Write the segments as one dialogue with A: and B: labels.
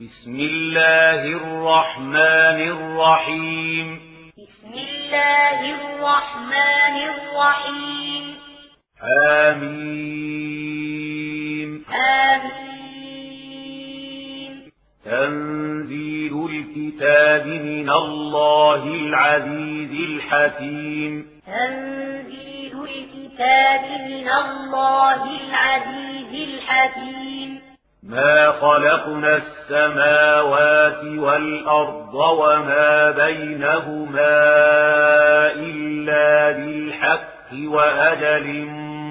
A: بسم الله الرحمن الرحيم.
B: بسم الله الرحمن الرحيم.
A: آمين.
B: آمين.
A: تنزيل الكتاب من الله العزيز الحكيم.
B: تنزيل الكتاب من الله العزيز الحكيم.
A: ما خلقنا السماوات والأرض وما بينهما إلا بالحق وأجل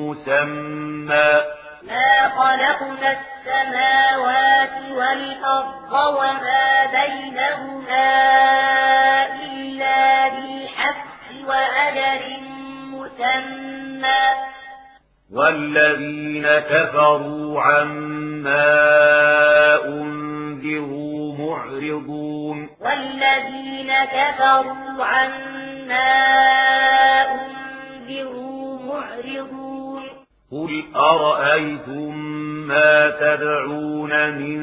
A: مسمى.
B: ما خلقنا السماوات والأرض وما بينهما
A: والذين كفروا عما أنذروا معرضون.
B: والذين كفروا عما أنذروا معرضون.
A: قل أرأيتم ما تدعون من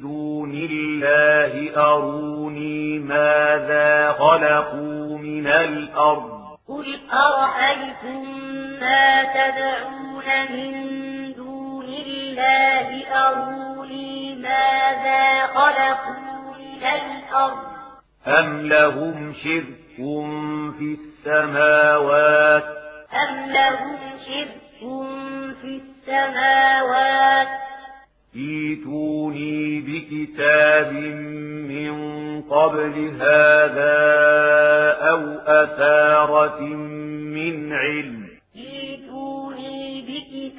A: دون الله؟ أروني ماذا خلقوا من الأرض؟
B: قل أرأيتم ما تدعون من دون الله أروني ماذا خلقوا من الأرض
A: أم لهم شرك في السماوات
B: أم لهم شرك في السماوات
A: ايتوني بكتاب من قبل هذا أو أثارة من علم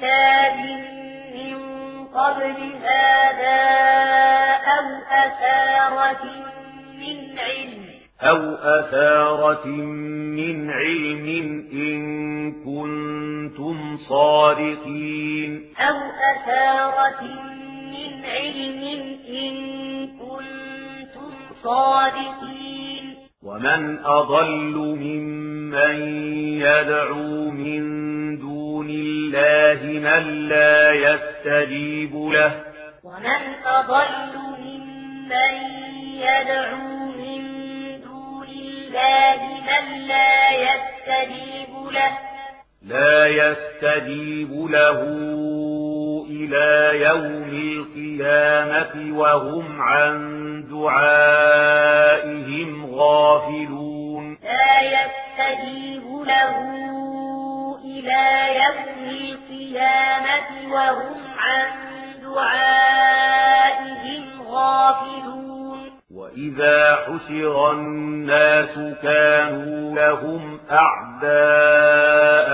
B: بكتاب من قبل هذا أو أثارة من علم
A: أو أثارة من علم إن كنتم صادقين
B: أو أثارة من علم إن كنتم صادقين
A: ومن أضل ممن يدعو من دون الله من لا يستجيب له
B: ومن أضل ممن يدعو من دون الله من لا يستجيب له
A: لا يستجيب له إلى يوم القيامة وهم عن دعائهم غافلون.
B: لا يستجيب له إلى يوم القيامة وهم عن دعائهم غافلون.
A: وإذا حشر الناس كانوا لهم أعداء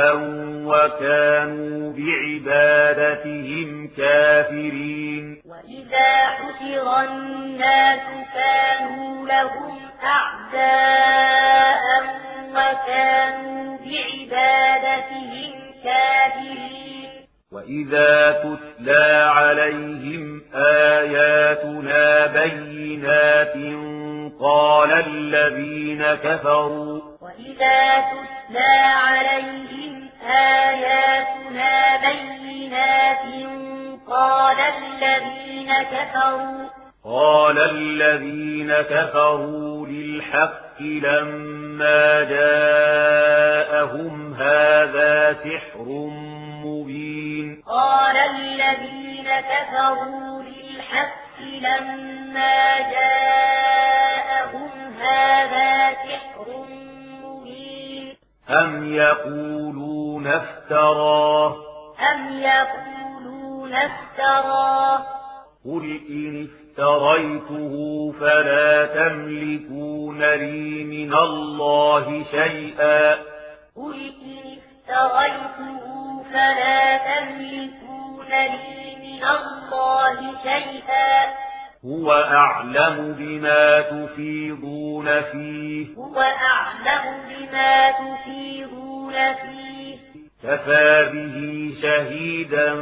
A: وكانوا بعبادتهم كافرين
B: وإذا حشر الناس كانوا لهم أعداء
A: أم يقولون افتراه
B: أم يقولون افتراه
A: قل إن افتريته فلا تملكون لي من الله شيئا
B: قل إن افتريته فلا تملكون لي من الله شيئا
A: هو أعلم بما تفيضون فيه.
B: هو أعلم بما تفيضون فيه.
A: كفى به شهيدا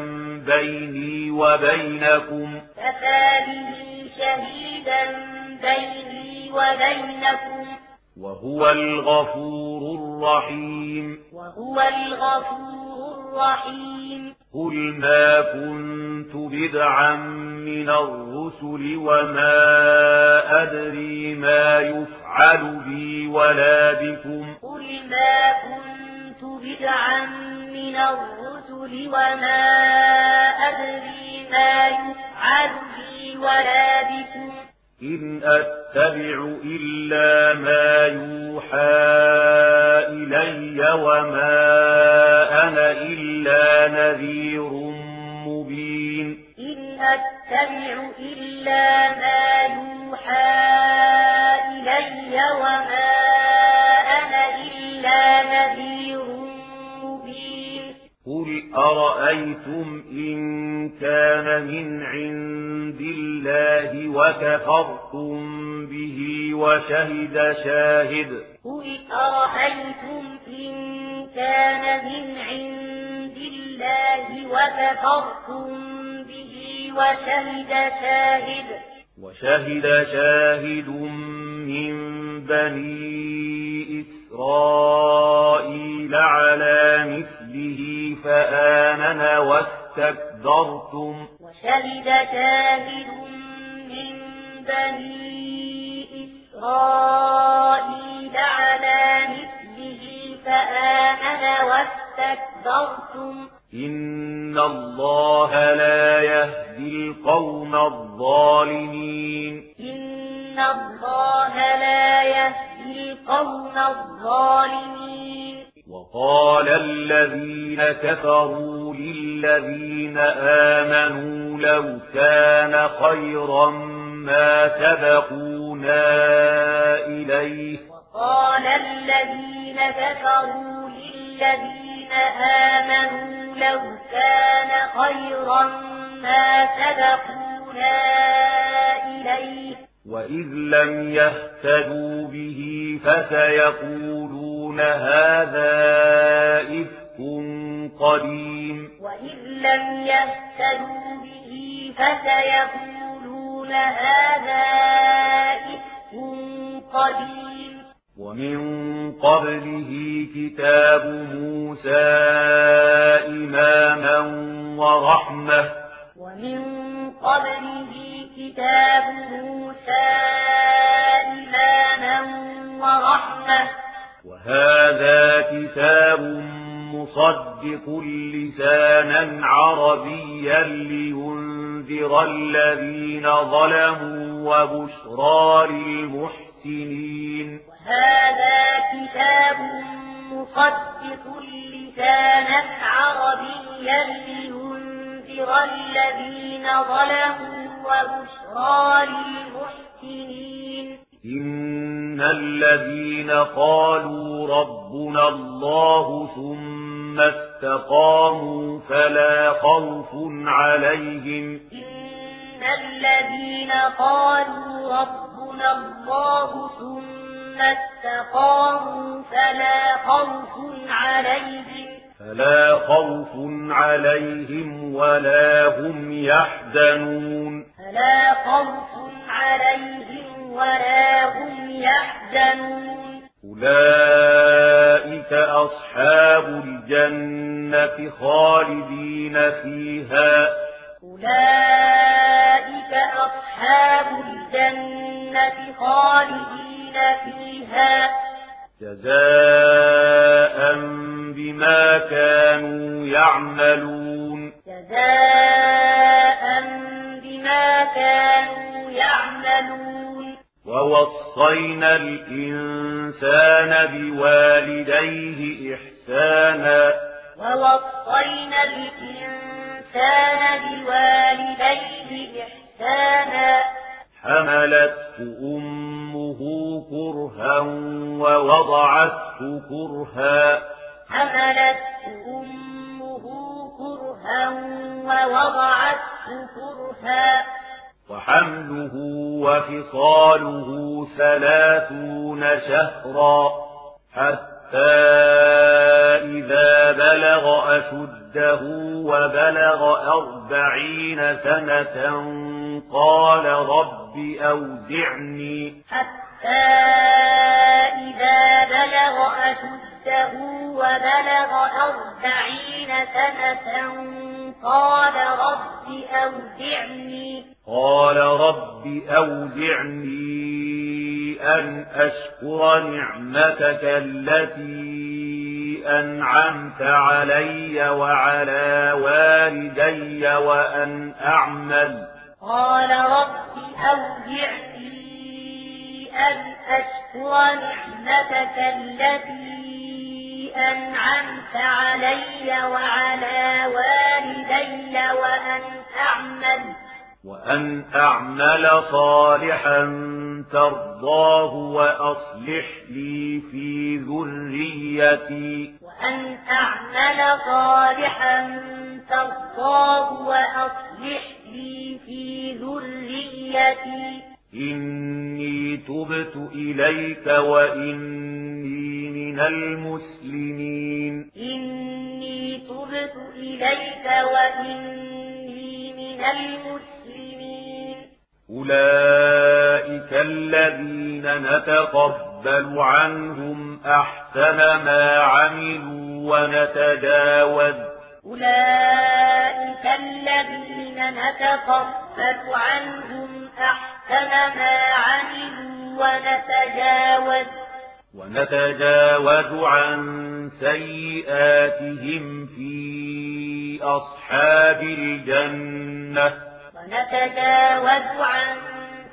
A: بيني وبينكم.
B: كفى به شهيدا بيني وبينكم.
A: وهو الغفور الرحيم.
B: وهو الغفور الرحيم.
A: قل ما كنت بدعا من الرسل وما أدري ما يفعل بي ولا بكم.
B: قل ما كنت بدعا من الرسل وما أدري ما يفعل بي ولا بكم.
A: إن أتبع إلا ما يوحى إلي وما أنا إلا نذير مبين.
B: إن أتبع إلا ما يوحى إلي وما أنا إلا نذير مبين.
A: قل أرأيتم إن كان من عند الله وكفرتم به وشهد شاهد.
B: قل أرأيتم إن كان من عند الله وكفرتم به وشهد شاهد؟
A: وشهد شاهد من بني إسرائيل على مثله فآمن واستكبرتم.
B: وشهد شاهد بني إسرائيل على مثله فآمن واستكبرتم
A: إن الله لا يهدي القوم الظالمين
B: إن الله لا يهدي القوم الظالمين
A: وقال الذين كفروا للذين آمنوا لو كان خيرا ما سبقونا إليه.
B: وقال الذين كفروا للذين آمنوا لو كان خيرا ما سبقونا إليه.
A: وإذ لم يهتدوا به فسيقولون هذا إفك قديم.
B: وإذ لم يهتدوا به فسيقولون هذا إفك قديم.
A: ومن قبله كتاب موسى إماما ورحمة.
B: ومن قبله كتاب موسى إماما ورحمة.
A: وهذا كتاب مصدق لسانا عربيا لينذر الذين ظلموا وبشرى للمحسنين.
B: وهذا كتاب مصدق لسانا عربيا لينذر الذين ظلموا وبشرى للمحسنين.
A: إن الذين قالوا ربنا الله ثم استقاموا فلا خوف عليهم.
B: إن الذين قالوا ربنا الله ثم استقاموا فلا خوف عليهم
A: فلا خوف عليهم ولا هم يحزنون
B: فلا خوف عليهم ولا هم يحزنون
A: أولئك أصحاب الجنة خالدين فيها
B: أولئك أصحاب الجنة خالدين فيها.
A: جزاء بما كانوا يعملون.
B: جزاء بما كانوا يعملون.
A: ووصينا الإنسان بوالديه إحسانا.
B: ووصينا الإنسان بوالديه إحسانا.
A: حملته أمه كرها ووضعته كرها.
B: حملته أمه كرها ووضعته كرها.
A: وحمله وفصاله ثلاثون شهرا حتى إذا بلغ أشده وبلغ أربعين سنة قال رب أوزعني
B: حتى إذا بلغ أشده وبلغ أربعين سنة قال رب أودعني
A: أشكر نعمتك التي أنعمت علي وعلى والدي وأن أعمل.
B: قال رب أوزعني أن أشكر نعمتك التي أنعمت علي وعلى والدي وأن أعمل.
A: وأن أعمل صالحا ترضاه وأصلح لي في ذريتي.
B: وأن أعمل صالحا ترضاه وأصلح لي في ذريتي.
A: إني تبت إليك وإني من المسلمين.
B: إني تبت إليك وإني من المسلمين.
A: أولئك الذين نتقبل عنهم أحسن ما عملوا ونتجاوز.
B: أولئك الذين نتقبل عنهم أحسن ما عملوا ونتجاوز.
A: ونتجاوز عن سيئاتهم في أصحاب الجنة.
B: ونتجاوز عن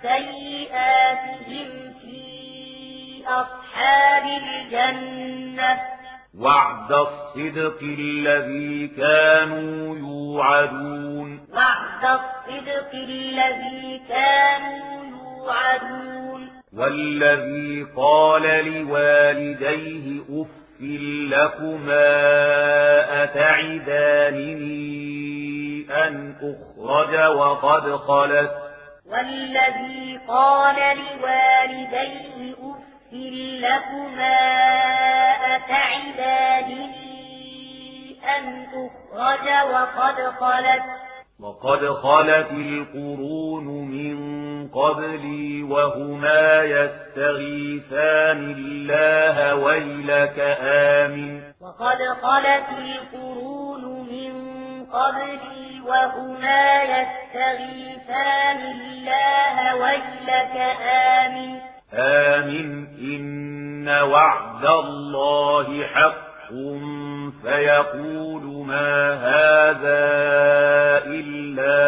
B: سيئاتهم في أصحاب الجنة.
A: وعد الصدق الذي كانوا يوعدون.
B: وعد الصدق الذي كانوا يوعدون.
A: والذي قال لوالديه أف لكما أتعدانني أن أخرج وقد خلت.
B: والذي قال لوالديه أف لكما أتعدانني أن أخرج وقد خلت.
A: وقد خلت القرون من قبلي وهما يستغيثان الله ويلك آمن.
B: وقد خلت القرون من قبلي وهما يستغيثان الله ويلك آمن
A: آمن إن وعد الله حق. فيقول ما هذا إلا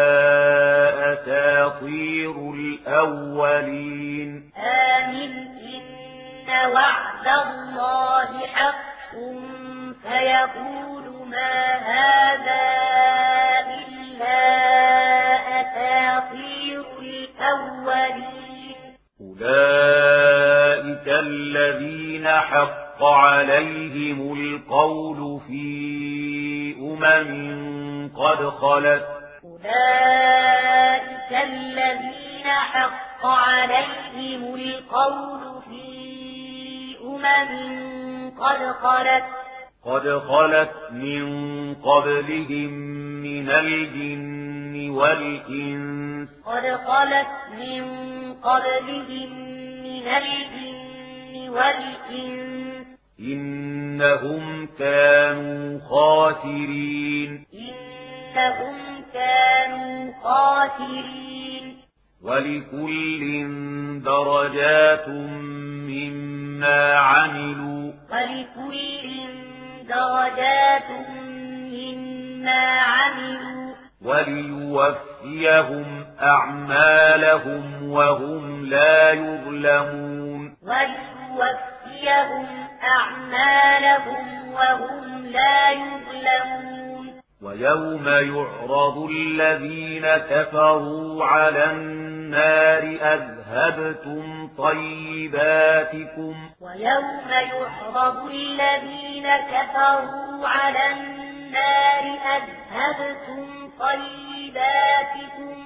A: أساطير الأولين.
B: آمن إن وعد الله حق. فيقول ما هذا إلا أساطير الأولين.
A: أولئك الذين حق عليهم القول في أمم قد خلت.
B: أولئك الذين حق عليهم القول في أمم قد خلت.
A: قد خلت من قبلهم من الجن والإنس.
B: قد خلت من قبلهم من الجن والإنس.
A: إنهم كانوا خاسرين.
B: إنهم كانوا خاسرين.
A: ولكل درجات مما عملوا.
B: ولكل درجات مما عملوا
A: وليوفيهم أعمالهم وهم لا يظلمون.
B: وليوفيهم أعمالهم وهم لا يظلمون.
A: ويوم يعرض الذين كفروا على النار أذهبتم طيباتكم.
B: ويوم يعرض الذين كفروا على النار أذهبتم طيباتكم.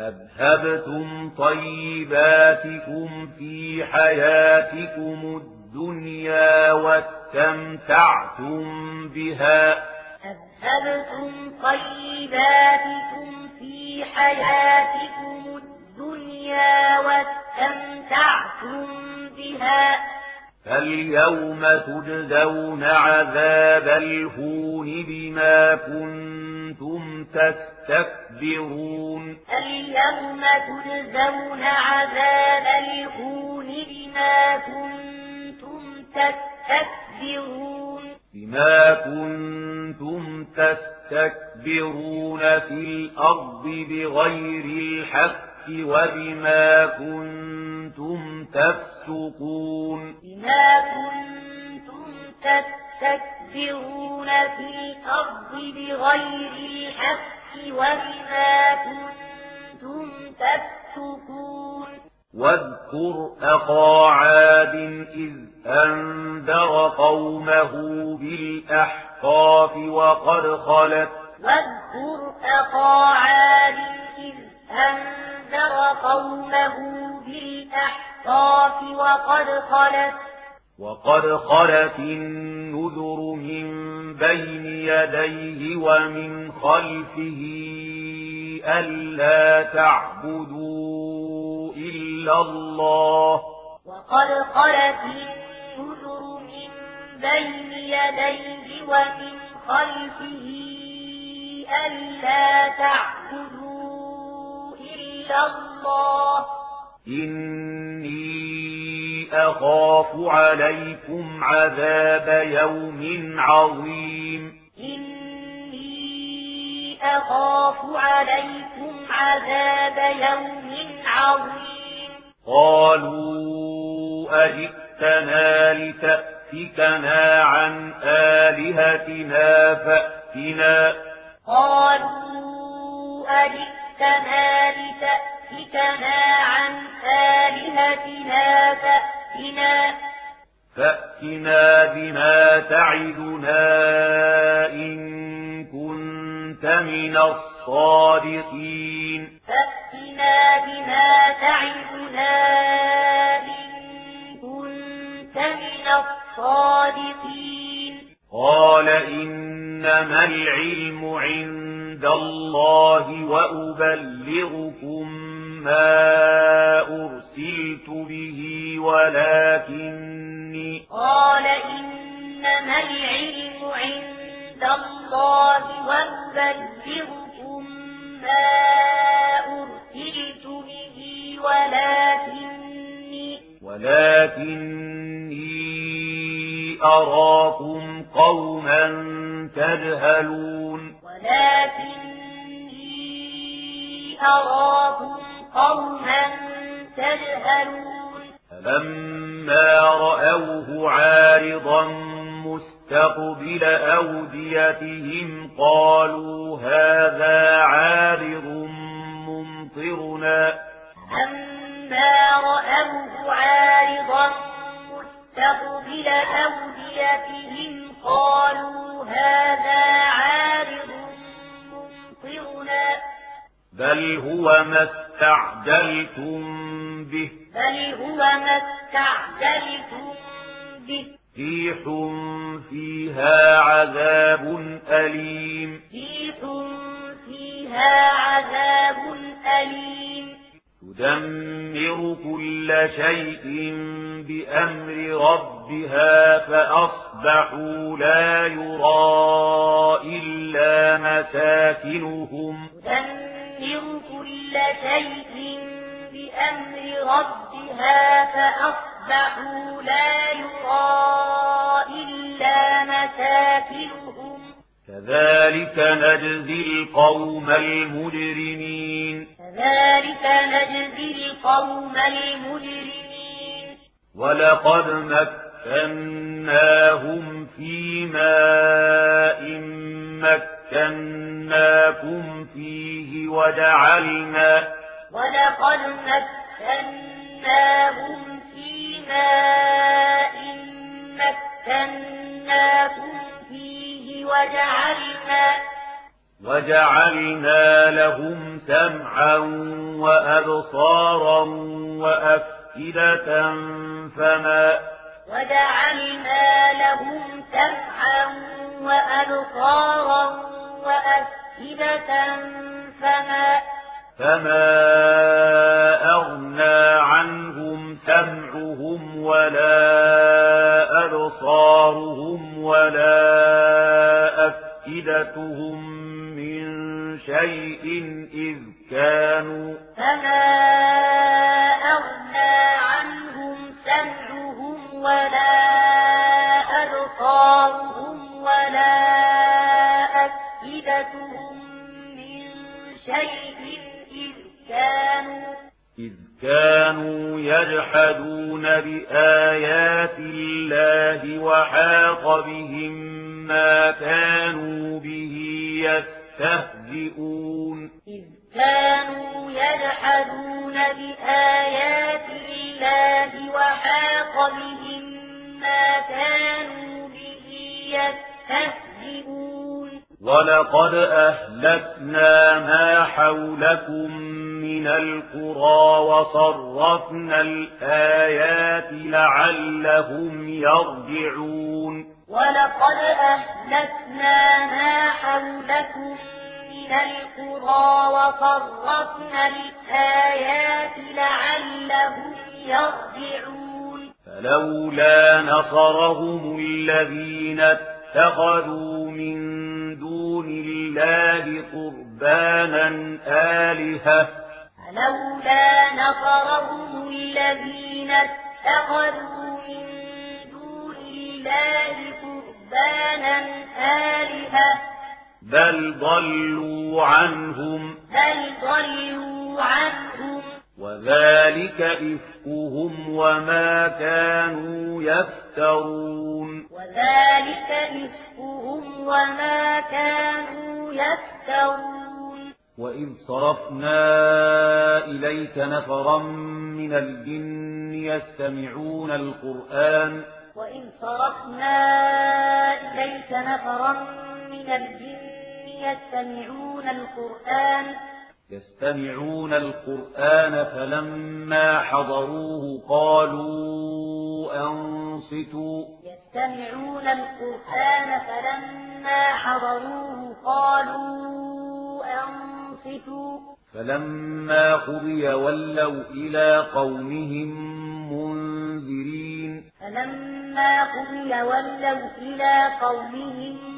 A: أذهبتم طيباتكم في حياتكم الدنيا واستمتعتم بها.
B: أذهبتم طيباتكم في حياتكم الدنيا واستمتعتم بها.
A: فاليوم تجزون عذاب الهون بما كنتم تستكبرون. تستكبرون
B: اليوم تجزون عذاب الهون بما كنتم تستكبرون.
A: بما كنتم تستكبرون في الأرض بغير الحق. وبما كنتم تفسقون.
B: بما كنتم تستكبرون في الأرض بغير الحق وبما كنتم تفسقون.
A: واذكر أخا عاد إذ أنذر قومه بالأحقاف وقد خلت.
B: واذكر أخا عاد إذ أنذر قومه بالأحقاف وقد خلت
A: وقد خلت النذر من بين يديه ومن خلفه ألا تعبدوا إلا الله
B: وقد خلت النذر من بين يديه ومن خلفه ألا تعبدوا إلا الله.
A: إني أخاف عليكم عذاب يوم عظيم.
B: إني أخاف عليكم عذاب يوم عظيم.
A: قالوا أجئتنا لتأفكنا عن آلهتنا فأتنا.
B: قالوا أجئتنا لتأفكنا عن آلهتنا فأتنا
A: فأتنا بما تعدنا إن كنت من الصادقين.
B: فأتنا بما تعدنا إن كنت من الصادقين.
A: قال إنما العلم عند الله وأبلغكم ما أرسلت به ولكني
B: قال إنما العلم عند الله وأبلغكم ما أرسلت به ولكني
A: ولكني أراكم قوما تجهلون.
B: ولكني أراكم قوما تجهلون.
A: فلما رأوه عارضا مستقبل أوديتهم قالوا هذا عارض ممطرنا.
B: أما رأوه عارضا مستقبل أوديتهم قالوا هذا
A: بل هو ما استعجلتم به
B: بل هو ما استعجلتم به
A: ريح فيها عذاب أليم
B: ريح فيها عذاب أليم
A: تدمر كل شيء بأمر ربها فأصبحوا لا يرى إلا مساكنهم
B: تدمر كل شيء بأمر ربها فأصبحوا لا يرى إلا مساكنهم
A: كذلك نجزي القوم المجرمين
B: كذلك نجزي القوم المجرمين
A: ولقد مكناهم في ماء مكناكم فيه وجعلنا
B: ولقد مكناهم في ماء مكناكم فيه وجعلنا
A: وجعلنا لهم سمعا وأبصارا وأفئدة فما
B: وجعلنا لهم سمعا وأبصارا وأفئدة فما
A: فما أغنى عنهم سمعهم ولا أبصارهم ولا أفئدتهم من شيء إذ كانوا
B: فما أغنى عنهم سمعهم ولا شيء إذ كانوا
A: إذ كانوا يجحدون بآيات الله وحاق بهم ما كانوا به يستهزئون.
B: إذ كانوا يجحدون بآيات الله وحاق بهم ما
A: ولقد أهلكنا ما حولكم من القرى وصرفنا الآيات لعلهم يرجعون.
B: ولقد أهلكنا ما حولكم من القرى وصرفنا الآيات لعلهم يرجعون.
A: فلولا نصرهم الذين اتخذوا من دون الله قربانا آلهة.
B: فلولا نصرهم الذين اتخذوا من دون الله قربانا آلهة.
A: بل ضلوا عنهم.
B: بل ضلوا عنهم.
A: وذلك إفكهم وما كانوا يفترون.
B: وذلك إفكهم وما كانوا يفترون.
A: وإذ صرفنا إليك نفرا من الجن يستمعون القرآن.
B: وإن صرفنا إليك نفرا من الجن يستمعون القرآن.
A: يستمعون القرآن فلما حضروه قالوا أنصتوا.
B: يستمعون القرآن فلما حضروه قالوا أنصتوا.
A: فلما قضي ولوا إلى قومهم منذرين.
B: فلما قضي ولوا إلى قومهم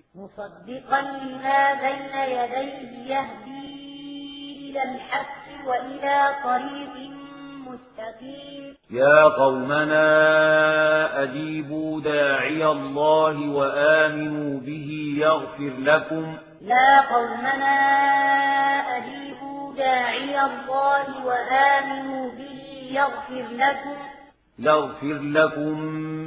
B: مصدقا لما بين يديه يهدي إلى الحق وإلى طريق مستقيم.
A: يا قومنا أجيبوا داعي الله وآمنوا به يغفر لكم.
B: يا قومنا أجيبوا داعي الله وآمنوا به يغفر لكم.
A: يغفر لكم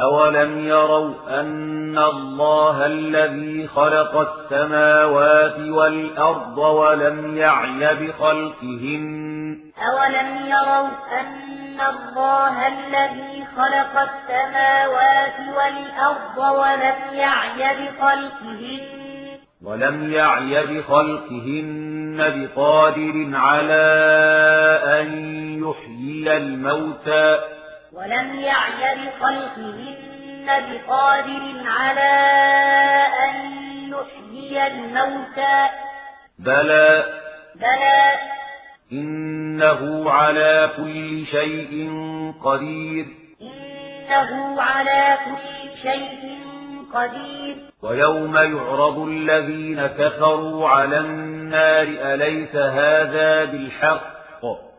A: أولم يروا أن الله الذي خلق السماوات والأرض ولم يعي بخلقهن
B: أولم يروا أن الله الذي خلق السماوات والأرض ولم يعي بخلقهن
A: ولم يعي بخلقهن بقادر على أن يحيي الموتى
B: ولم يعي بخلقهن بقادر على أن يحيي الموتى.
A: بلى
B: بلى.
A: إنه على كل شيء قدير.
B: إنه على كل شيء قدير.
A: ويوم يعرض الذين كفروا على النار أليس هذا بالحق؟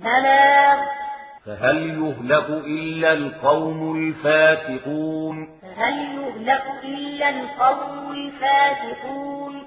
B: بلاغ
A: فهل يهلك إلا القوم الفاسقون؟
B: فهل يهلك إلا القوم الفاسقون؟